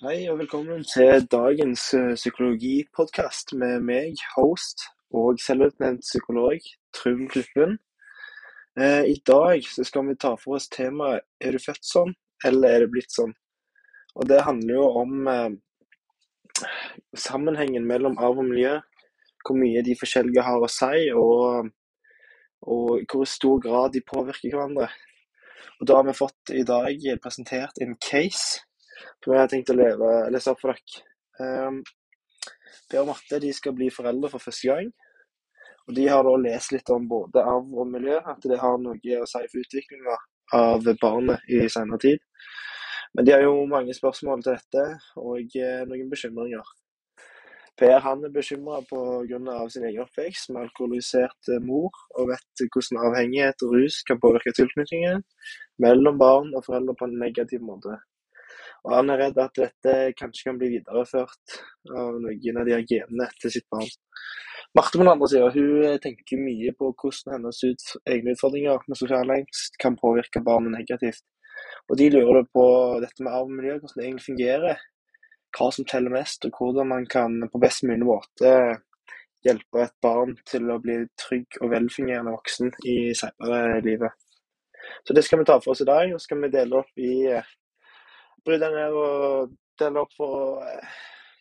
Hei og velkommen til dagens uh, psykologipodkast med meg, host og selvutnevnt psykolog Trym Klippen. Uh, I dag skal vi ta for oss temaet 'Er du født sånn, eller er det blitt sånn?' Og Det handler jo om uh, sammenhengen mellom arv og miljø, hvor mye de forskjellige har å si, og, og hvor stor grad de påvirker hverandre. Og Da har vi fått i dag presentert en case som vi har tenkt å leve, lese opp for dere. Per og Marte de skal bli foreldre for første gang. Og De har da lest litt om både arv og miljø, at det har noe å si for utviklinga av barnet i senere tid. Men de har jo mange spørsmål til dette, og eh, noen bekymringer. Per han er bekymra pga. sin egen oppvekst med alkoholisert mor, og vet hvordan avhengighet og rus kan påvirke tilknytningen mellom barn og foreldre på en negativ måte. Og han er redd at dette kanskje kan bli videreført av noen av de genene til sitt barn. Marte på den andre sida hun tenker mye på hvordan hennes ut, egne utfordringer med sosial angst kan påvirke barnet negativt. Og De lurer på dette med arv og miljø, hvordan det egentlig fungerer, hva som teller mest, og hvordan man kan på best mulig måte hjelpe et barn til å bli trygg og velfungerende voksen i senere livet. Så det skal vi ta for oss i dag, og skal vi dele opp i bryte ned og dele opp for å eh,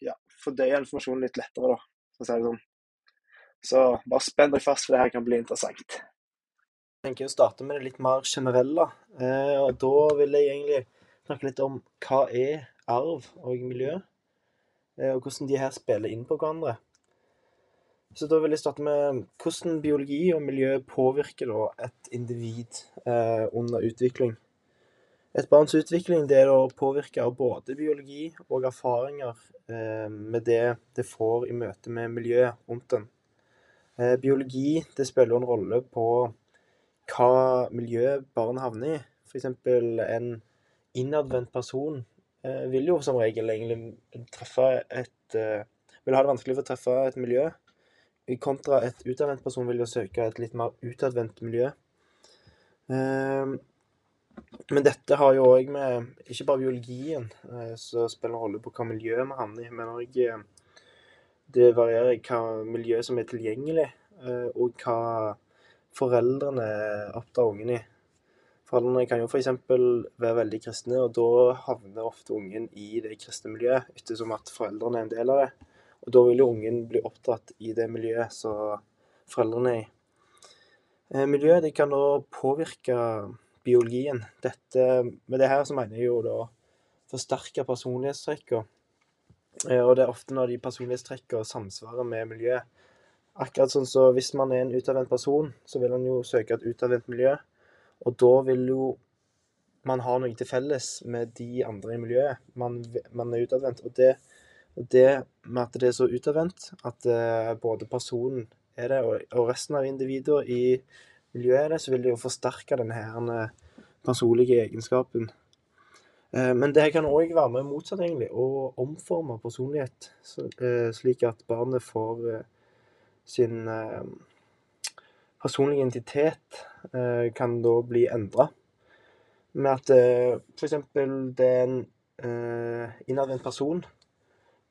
ja, fordøye informasjonen litt lettere, da, for å si det sånn. Så bare spenn deg fast, for det her kan bli interessant. Jeg tenker å starte med det litt mer generelle. Eh, og da vil jeg egentlig snakke litt om hva er arv og miljø, eh, og hvordan de her spiller inn på hverandre. Så da vil jeg starte med hvordan biologi og miljø påvirker et individ eh, under utvikling. Et barns utvikling det er å påvirke av både biologi og erfaringer eh, med det det får i møte med miljøet rundt den. Eh, biologi det spiller en rolle på hva miljø barnet havner i. F.eks. en innadvendt person eh, vil jo som regel egentlig treffe et Vil ha det vanskelig for å treffe et miljø, kontra et utadvendt person vil jo søke et litt mer utadvendt miljø. Eh, men dette har jo òg med ikke bare biologien eh, som spiller rolle på hva miljø vi havner i, men òg eh, det varierer hva miljø som er tilgjengelig, eh, og hva foreldrene oppdrar ungen i. Foreldrene kan jo f.eks. være veldig kristne, og da havner ofte ungen i det kristne miljøet, ettersom at foreldrene er en del av det. Og da vil jo ungen bli oppdratt i det miljøet som foreldrene er i. Miljøet kan da påvirke biologien. Dette, med det her så mener jeg jo da forsterke personlighetstrekkene. Eh, og det er ofte når de personlighetstrekkene samsvarer med miljøet. Akkurat sånn så hvis man er en utadvendt person, så vil man jo søke et utadvendt miljø. Og da vil jo man ha noe til felles med de andre i miljøet. Man, man er utadvendt. Og det, det, med at det er så utadvendt, at uh, både personen er det, og, og resten av individer i miljøet er det, så vil det jo forsterke denne eh, personlige egenskapen. Eh, men det kan òg være med motsatt, egentlig, å omforme personlighet, eh, slik at barnet får sin personlige identitet kan da bli endra. Med at f.eks. det er en innadvendt person,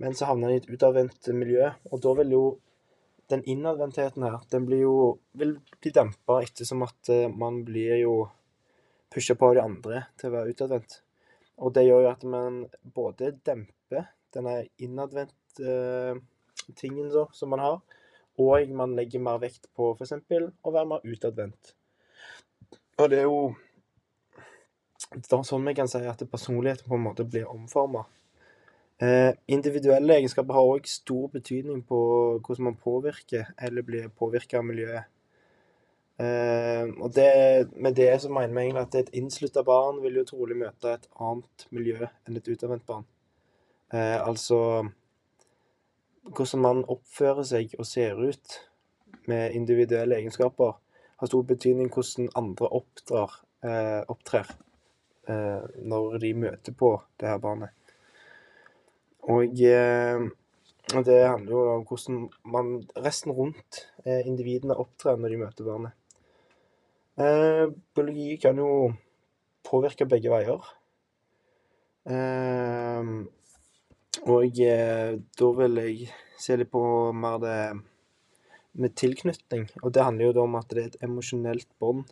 men så havner han i et utadvendt miljø. Og da vil jo den innadvendtheten her, den blir jo vil bli dempa ettersom at eh, man blir jo pusha på av de andre til å være utadvendt. Og det gjør jo at man både demper denne innadvendt eh, som man har, og man legger mer vekt på f.eks. å være mer utadvendt. Og det er jo det er sånn vi kan si at personligheten på en måte blir omforma Eh, individuelle egenskaper har òg stor betydning på hvordan man påvirker eller blir påvirka av miljøet. Eh, og det, med det så mener vi egentlig at et innslutta barn vil jo trolig møte et annet miljø enn et utadvendt barn. Eh, altså hvordan man oppfører seg og ser ut med individuelle egenskaper, har stor betydning hvordan andre oppdrar, eh, opptrer eh, når de møter på det her barnet. Og eh, det handler jo om hvordan man resten rundt eh, individene opptrer når de møter barnet. Eh, biologi kan jo påvirke begge veier. Og da vil jeg se litt på mer det med tilknytning. Og det handler jo da om at det er et emosjonelt bånd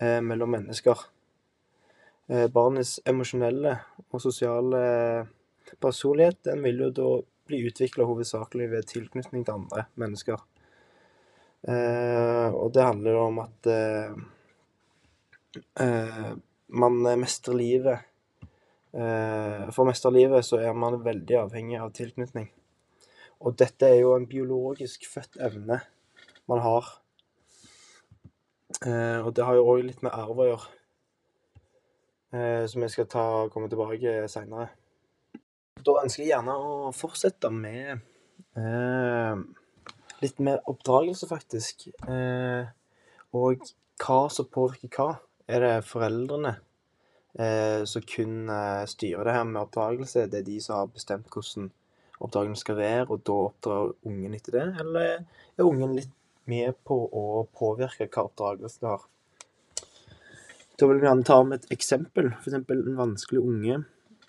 eh, mellom mennesker. Eh, barnets emosjonelle og sosiale personlighet den vil jo da bli utvikla hovedsakelig ved tilknytning til andre mennesker. Eh, og det handler om at eh, eh, man mestrer livet. Eh, for å mestre livet så er man veldig avhengig av tilknytning. Og dette er jo en biologisk født evne man har. Eh, og det har jo òg litt med arv å gjøre, som jeg skal ta, komme tilbake seinere. Da ønsker jeg gjerne å fortsette med eh, litt mer oppdragelse, faktisk. Eh, og hva som påvirker hva. Er det foreldrene eh, som kun eh, styrer det her med oppdragelse? Det er de som har bestemt hvordan oppdragelsen skal være, og da oppdrar ungen etter det? Eller er ungen litt med på å påvirke hva oppdragelsen har? Da vil vi gjerne ta med et eksempel. F.eks. en vanskelig unge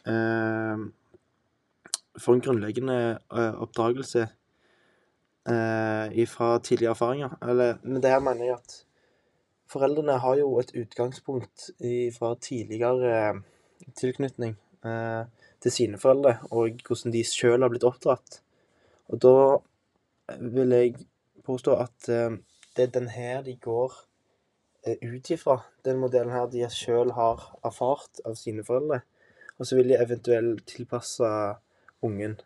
eh, får en grunnleggende eh, oppdragelse eh, fra tidligere erfaringer. Eller, men det her mener jeg at foreldrene har jo et utgangspunkt fra tidligere eh, tilknytning. Til sine foreldre, og hvordan de sjøl har blitt oppdratt. Og da vil jeg påstå at det er den her de går ut ifra. Den modellen her de sjøl har erfart av sine foreldre. Og så vil de eventuelt tilpasse ungen.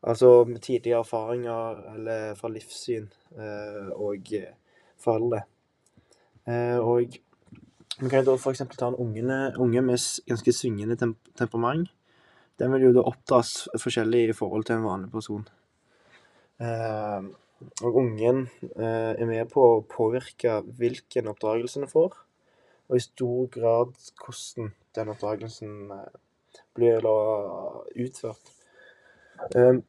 Altså tidlige erfaringer eller fra livssyn eh, og foreldre. og vi kan jo da f.eks. ta en unge, unge med ganske svingende temperament den vil jo da oppdras forskjellig i forhold til en vanlig person. Eh, og ungen eh, er med på å påvirke hvilken oppdragelse den får, og i stor grad hvordan den oppdragelsen eh, blir utført. Eh,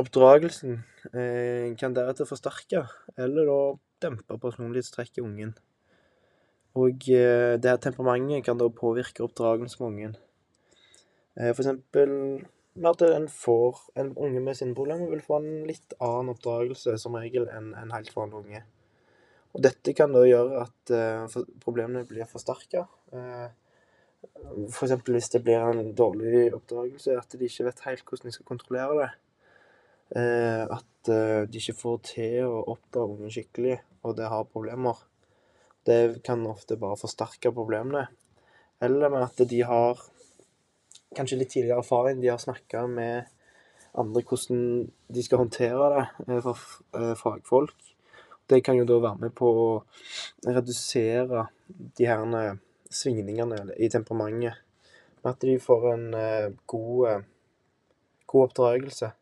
oppdragelsen eh, kan deretter forsterke eller da dempe personlighetstrekk i ungen. Og eh, det her temperamentet kan da påvirke oppdragelsen med ungen. Eh, for eksempel at en får en unge med sinneproblemer vil få en litt annen oppdragelse som regel enn en helt vanlig unge. Og dette kan da gjøre at problemene blir forsterka. Eh, F.eks. hvis det blir en dårlig oppdragelse, at de ikke vet helt hvordan de skal kontrollere det. Uh, at uh, de ikke får til å oppdra ungen skikkelig, og det har problemer. Det kan ofte bare forsterke problemene. Eller med at de har kanskje litt tidligere erfaring. De har snakka med andre hvordan de skal håndtere det eh, fra eh, fagfolk. Det kan jo da være med på å redusere de her svingningene i temperamentet. Med at de får en eh, god, god oppdragelse.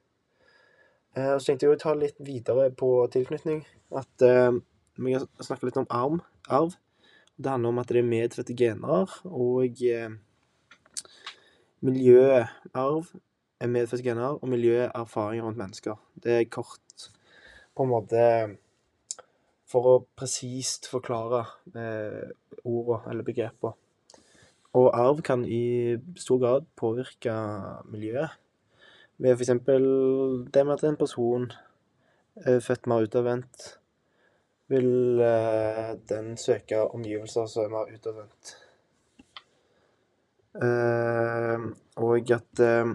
Og så tenkte jeg å ta litt videre på tilknytning. At vi har snakka litt om arm, arv. Det handler om at det er medfødte gener. og Miljøet arv er medfødte gener, og miljøet erfaringer rundt mennesker. Det er kort på en måte for å presist forklare eh, ordene eller begrepene. Og arv kan i stor grad påvirke miljøet. Ved f.eks. det med at en person er født mer utadvendt, vil eh, den søke omgivelser som er mer utadvendt. Eh, og at eh,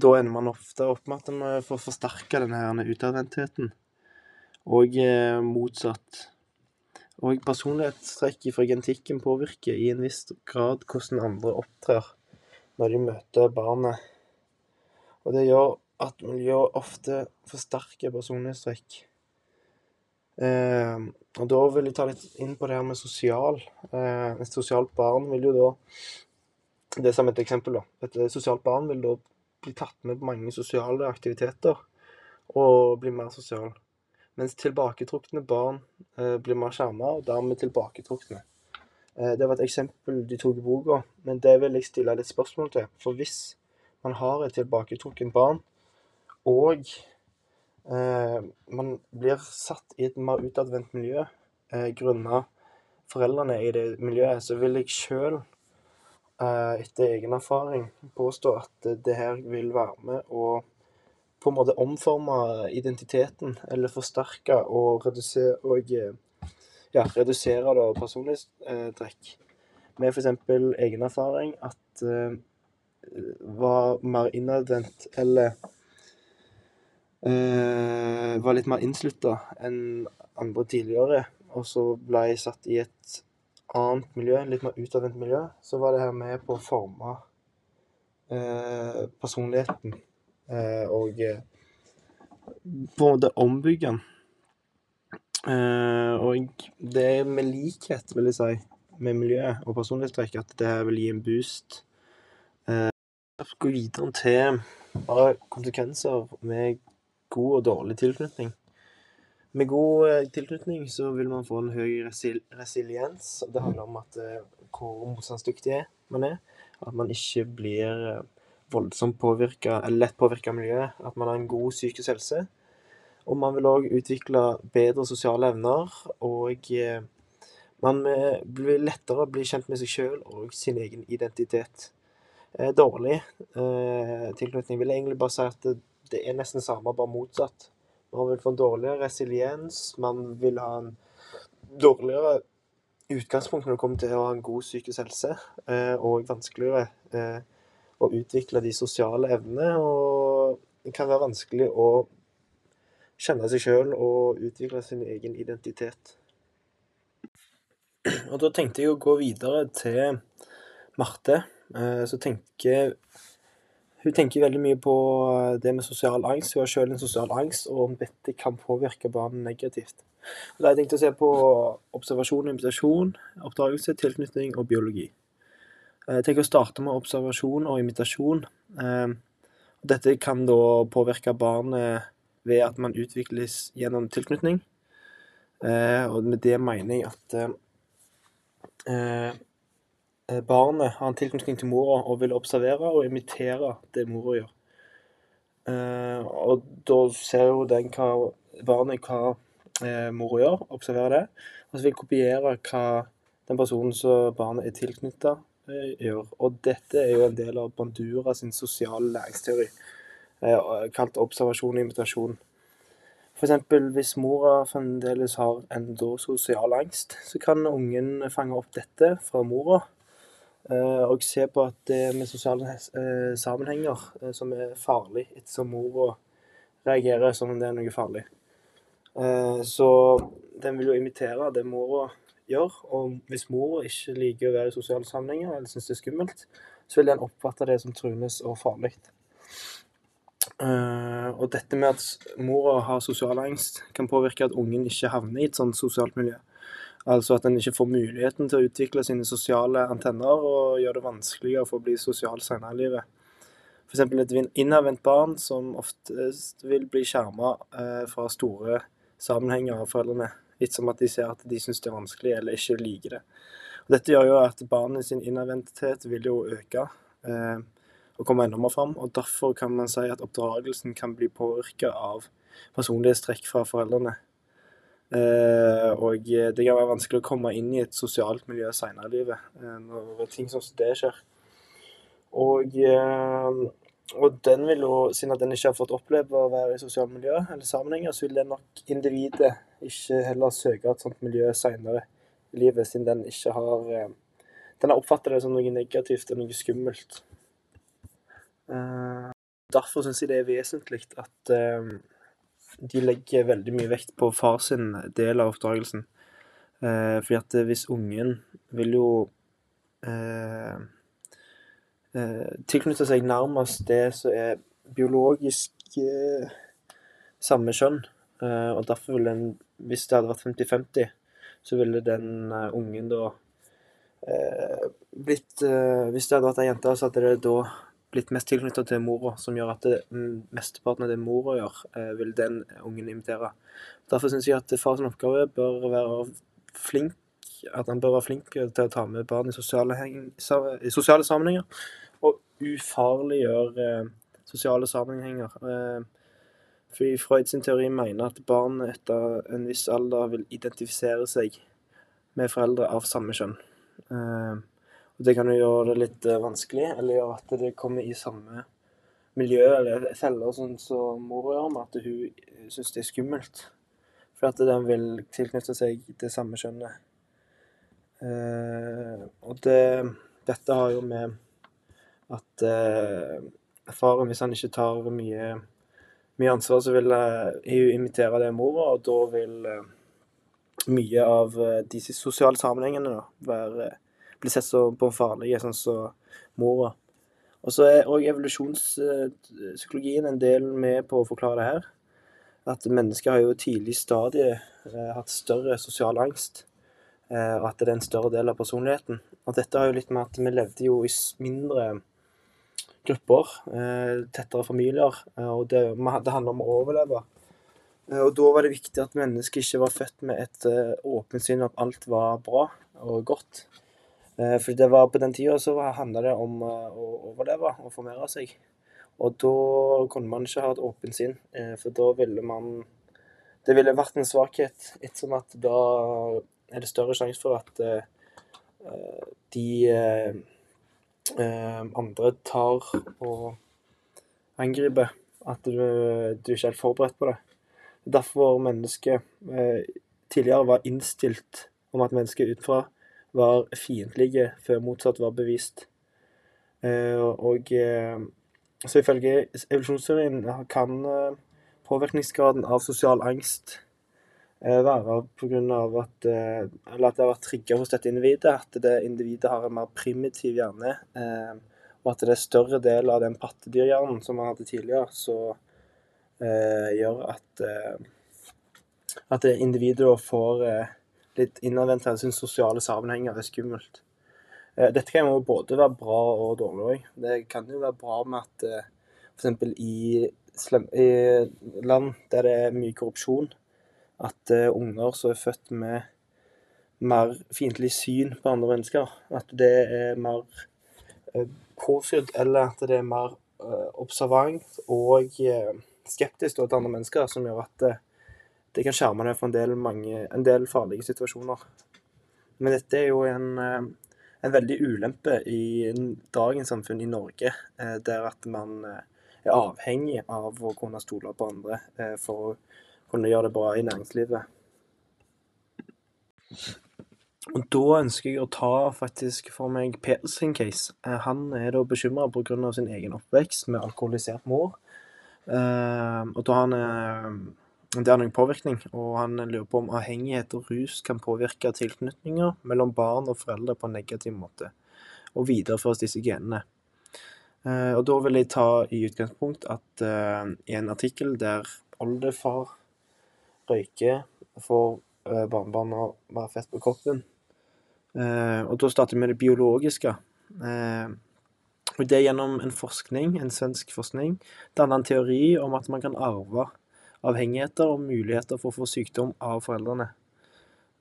da ender man ofte opp med at man får forsterke denne utadvendtheten. Og uh, motsatt. Og personlighetstrekk fra genetikken påvirker i en viss grad hvordan andre opptrer når de møter barnet. Og det gjør at miljøet ofte forsterker personlighetstrekk. Eh, og da vil jeg ta litt inn på det her med sosial. Eh, et sosialt barn vil jo da Det er som et eksempel, da. Et eh, sosialt barn vil da bli tatt med på mange sosiale aktiviteter og bli mer sosial. Mens tilbaketrukne barn eh, blir mer skjerma, og dermed tilbaketrukne. Eh, det var et eksempel de tok i boka, men det vil jeg stille litt spørsmål til. For hvis man har et tilbaketrukken barn, og Eh, man blir satt i et mer utadvendt miljø eh, grunna foreldrene i det miljøet, så vil jeg sjøl eh, etter egen erfaring påstå at det her vil være med å på en måte omforme identiteten, eller forsterke og redusere, og, eh, ja, redusere da personlighetstrekk. Med f.eks. egen erfaring at uh, var mer innadvendt eller uh, var litt mer innslutta enn andre tidligere, og så ble jeg satt i et annet miljø, litt mer utadvendt miljø, så var det her med på å forme uh, personligheten og på en ombygge den. og det er med likhet, vil jeg si, med miljøet og personlighetstrekk at det vil gi en boost. Gå videre til bare konsekvenser med god og dårlig tilknytning. Med god tilknytning så vil man få en høy resil resiliens. Det handler om at hvor motstandsdyktig man er. At man ikke blir voldsomt påvirka, eller lett påvirka av miljøet. At man har en god psykisk helse. Og man vil òg utvikle bedre sosiale evner, og man blir lettere å bli kjent med seg sjøl og sin egen identitet. Dårlig tilknytning vil jeg egentlig bare si at det er nesten samme, bare motsatt. Man vil få en dårligere resiliens, man vil ha en dårligere utgangspunkt når det kommer til å ha en god psykisk helse, og vanskeligere å utvikle de sosiale evnene. Og det kan være vanskelig å kjenne seg sjøl og utvikle sin egen identitet. Og da tenkte jeg å gå videre til Marte, Så tenker Hun tenker veldig mye på det med sosial angst. Hun har sjøl en sosial angst, og om dette kan påvirke barnet negativt. Og Da har jeg tenkt å se på observasjon og invitasjon, oppdragelse, tilknytning og biologi. Jeg tenker å starte med observasjon og imitasjon. Dette kan da påvirke barnet ved at man utvikles gjennom tilknytning. Og med det mener jeg at barnet har en tilknytning til mora og vil observere og imitere det mora gjør. Og da ser jo den hva barnet hva mora gjør, observerer det, og så vil kopiere hva den personen som barnet er tilknytta, gjør. Og dette er jo en del av Bandura sin sosiale læringsteori, kalt observasjon og invitasjon. Eksempel hvis mora fremdeles har en da sosial angst, så kan ungen fange opp dette fra mora, og se på at det med sosiale sammenhenger som er farlig, ettersom mora reagerer som om det er noe farlig. Så den vil jo imitere det mora gjør, og hvis mor ikke liker å være i sosiale sammenhenger, eller syns det er skummelt, så vil den oppfatte det som truende og farlig. Og dette med at mora har sosial angst, kan påvirke at ungen ikke havner i et sånt sosialt miljø. Altså at en ikke får muligheten til å utvikle sine sosiale antenner, og gjør det vanskeligere for å bli sosial senere i livet. Eksempel et innadvendt barn som oftest vil bli skjerma fra store sammenhenger av foreldrene, ettersom at de ser at de syns det er vanskelig, eller ikke liker det. Og dette gjør jo at barnet sin innadvendthet vil jo øke, og komme enda mer fram. Og derfor kan man si at oppdragelsen kan bli påvirka av personlighetstrekk fra foreldrene. Og det kan være vanskelig å komme inn i et sosialt miljø seinere i livet, når ting som det skjer. Og, og den vil jo, siden at den ikke har fått oppleve å være i sosiale miljø eller sammenhenger, så vil den nok individet ikke heller søke et sånt miljø seinere i livet, siden den ikke har Den har oppfatta det som noe negativt og noe skummelt. Derfor syns jeg det er vesentlig at de legger veldig mye vekt på far sin del av oppdragelsen. Fordi at hvis ungen vil jo tilknytte seg nærmest det som er biologisk samme kjønn, og derfor vil den Hvis det hadde vært 50-50, så ville den ungen da blitt Hvis det hadde vært ei jente, så hadde det da blitt mest tilknytta til mora, som gjør at det, mesteparten av det mora gjør, vil den ungen imitere. Derfor syns jeg at fars oppgave bør være flink at han bør være flink til å ta med barn i sosiale, i sosiale sammenhenger, og ufarliggjøre sosiale sammenhenger. Fordi Freud sin teori mener at barn etter en viss alder vil identifisere seg med foreldre av samme kjønn. Og det kan jo gjøre det litt eh, vanskelig, eller gjøre at det kommer i samme miljø eller feller, sånn som mor gjør, med at hun syns det er skummelt. For at den vil tilknytte seg det samme kjønnet. Eh, og det, dette har jo med at eh, faren, hvis han ikke tar mye, mye ansvar, så vil eh, hun imitere det mora, og da vil eh, mye av eh, de sosiale sammenhengene da, være, bli sett som på farlige, sånn som mora. Og så er òg evolusjonspsykologien en del med på å forklare det her. At mennesker har jo tidlig stadie eh, hatt større sosial angst. Eh, og at det er en større del av personligheten. Og dette har jo litt med at vi levde jo i mindre grupper, eh, tettere familier. Eh, og det, det handler om å overleve. Eh, og da var det viktig at mennesket ikke var født med et åpent syn at alt var bra og godt. For det var på den tida så handla det om å overleve og formere seg. Og da kunne man ikke ha et åpent sinn, for da ville man Det ville vært en svakhet, ettersom at da er det større sjanse for at de andre tar og angriper. At du, du ikke er helt forberedt på det. Derfor mennesket eh, tidligere var innstilt om at mennesket utenfra var fiendtlige før motsatt var bevist. Eh, og eh, så ifølge evolusjonsteorien kan påvirkningsgraden av sosial angst være pga. at eh, Eller at det har vært trigga hos dette individet. At det individet har en mer primitiv hjerne. og at det er større del av den pattedyrhjernen som man hadde tidligere. eh, gjør at eh, at individet får eh, litt innadvendt sin sosiale sammenhenger er skummelt. Eh, dette kan jo både være bra og dårlig òg. Det kan jo være bra med at eh, f.eks. I, i land der det er mye korrupsjon, at eh, unger som er født med mer fiendtlig syn på andre mennesker, at det er mer påfylt, påsydd, eller at det er mer eh, observant og eh, skeptisk til andre mennesker, som gjør at det, kan skjerme deg for en del, mange, en del, farlige situasjoner. Men dette er jo en, eh, en veldig ulempe i dagens samfunn i Norge, eh, der at man eh, er avhengig av å kunne stole på andre for å kunne gjøre det bra i næringslivet. Og Da ønsker jeg å ta faktisk for meg Peter sin case. Han er da bekymra pga. sin egen oppvekst med alkoholisert mor. Uh, og da han uh, Det har noen påvirkning, og han lurer på om avhengighet og rus kan påvirke tilknytninger mellom barn og foreldre på en negativ måte, og videreføres disse genene. Og da vil jeg ta i utgangspunkt at i en artikkel der oldefar røyker, får barnebarna være fett på kroppen, og da starter vi med det biologiske. Uh, og det er gjennom en forskning, en svensk forskning, danner en teori om at man kan arve avhengigheter og muligheter for å få sykdom av foreldrene.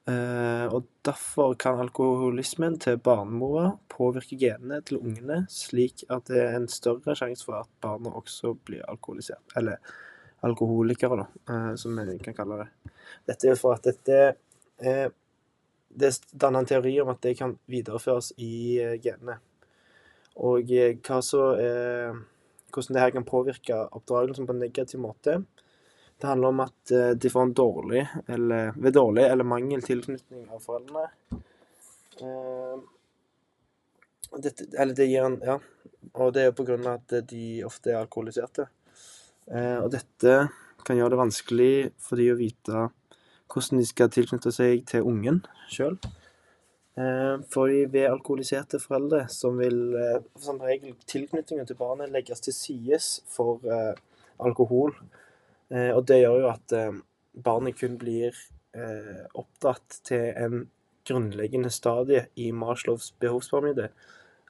Eh, og Derfor kan alkoholismen til barnemora påvirke genene til ungene, slik at det er en større sjanse for at barna også blir alkoholisert. Eller alkoholikere, da, eh, som vi kan kalle det. Dette er for at dette er Det danner en teori om at det kan videreføres i eh, genene. Og eh, hva så er Hvordan det her kan påvirke oppdragelsen på en negativ måte. Det handler om at de får en dårlig eller ved dårlig eller mangel tilknytning av foreldrene. Dette, eller det gir en Ja. Og det er på grunn av at de ofte er alkoholiserte. Og dette kan gjøre det vanskelig for de å vite hvordan de skal tilknytte seg til ungen sjøl. Eh, fordi ved alkoholiserte foreldre som vil eh, som regel tilknytningen til barnet legges til sides for eh, alkohol. Og det gjør jo at barnet kun blir oppdratt til en grunnleggende stadie i Marslovs behovspyramide.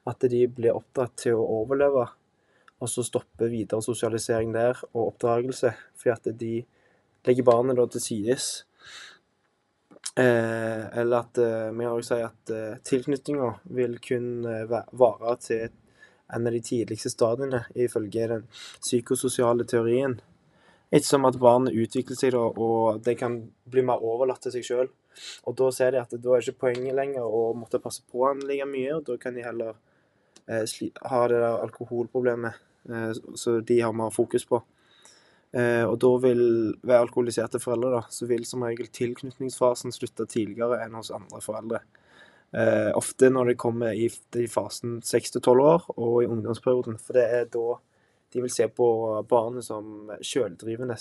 At de blir oppdratt til å overleve, og så stopper videre sosialisering der og oppdragelse. Fordi at de legger barnet da til sides Eh, eller at eh, vi har også si at eh, tilknytninga vil kun eh, vare til en av de tidligste stadiene, ifølge den psykososiale teorien. Ettersom at barnet utvikler seg, da, og det kan bli mer overlatt til seg sjøl. Og da ser de at da er ikke poenget lenger å måtte passe på han like mye, og da kan de heller eh, ha det der alkoholproblemet så de har mer fokus på. Eh, og da vil, ved alkoholiserte foreldre, da, så vil som regel tilknytningsfasen slutte tidligere enn hos andre foreldre. Eh, ofte når de kommer i, i fasen 6 til 12 år og i ungdomsperioden, for det er da de vil se på barnet som sjøldrivende.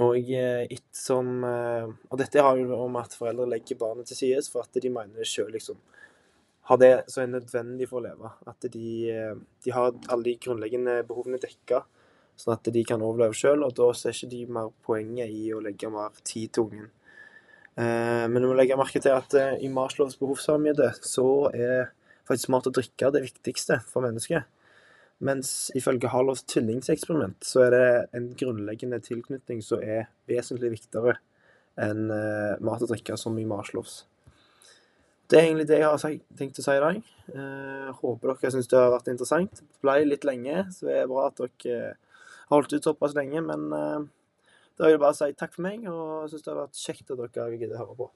Og, eh, eh, og dette har jo om at foreldre legger barnet til side for at de mener det sjøl liksom har det som er nødvendig for å leve. At de, eh, de har alle de grunnleggende behovene dekka, sånn at de kan overleve sjøl. Og da ser ikke de mer poenget i å legge mer tid til ungen. Men du må legge merke til at i Marslovs behovspyramide så er faktisk mat og drikke det viktigste for mennesket. Mens ifølge Harlovs tvillingseksperiment så er det en grunnleggende tilknytning som er vesentlig viktigere enn mat og drikke, som i Marslovs. Det er egentlig det jeg har tenkt å si i dag. Eh, håper dere syns det har vært interessant. Det ble litt lenge, så det er bra at dere har holdt ut såpass lenge. Men eh, da vil jeg bare si takk for meg, og syns det har vært kjekt at dere gidder å høre på.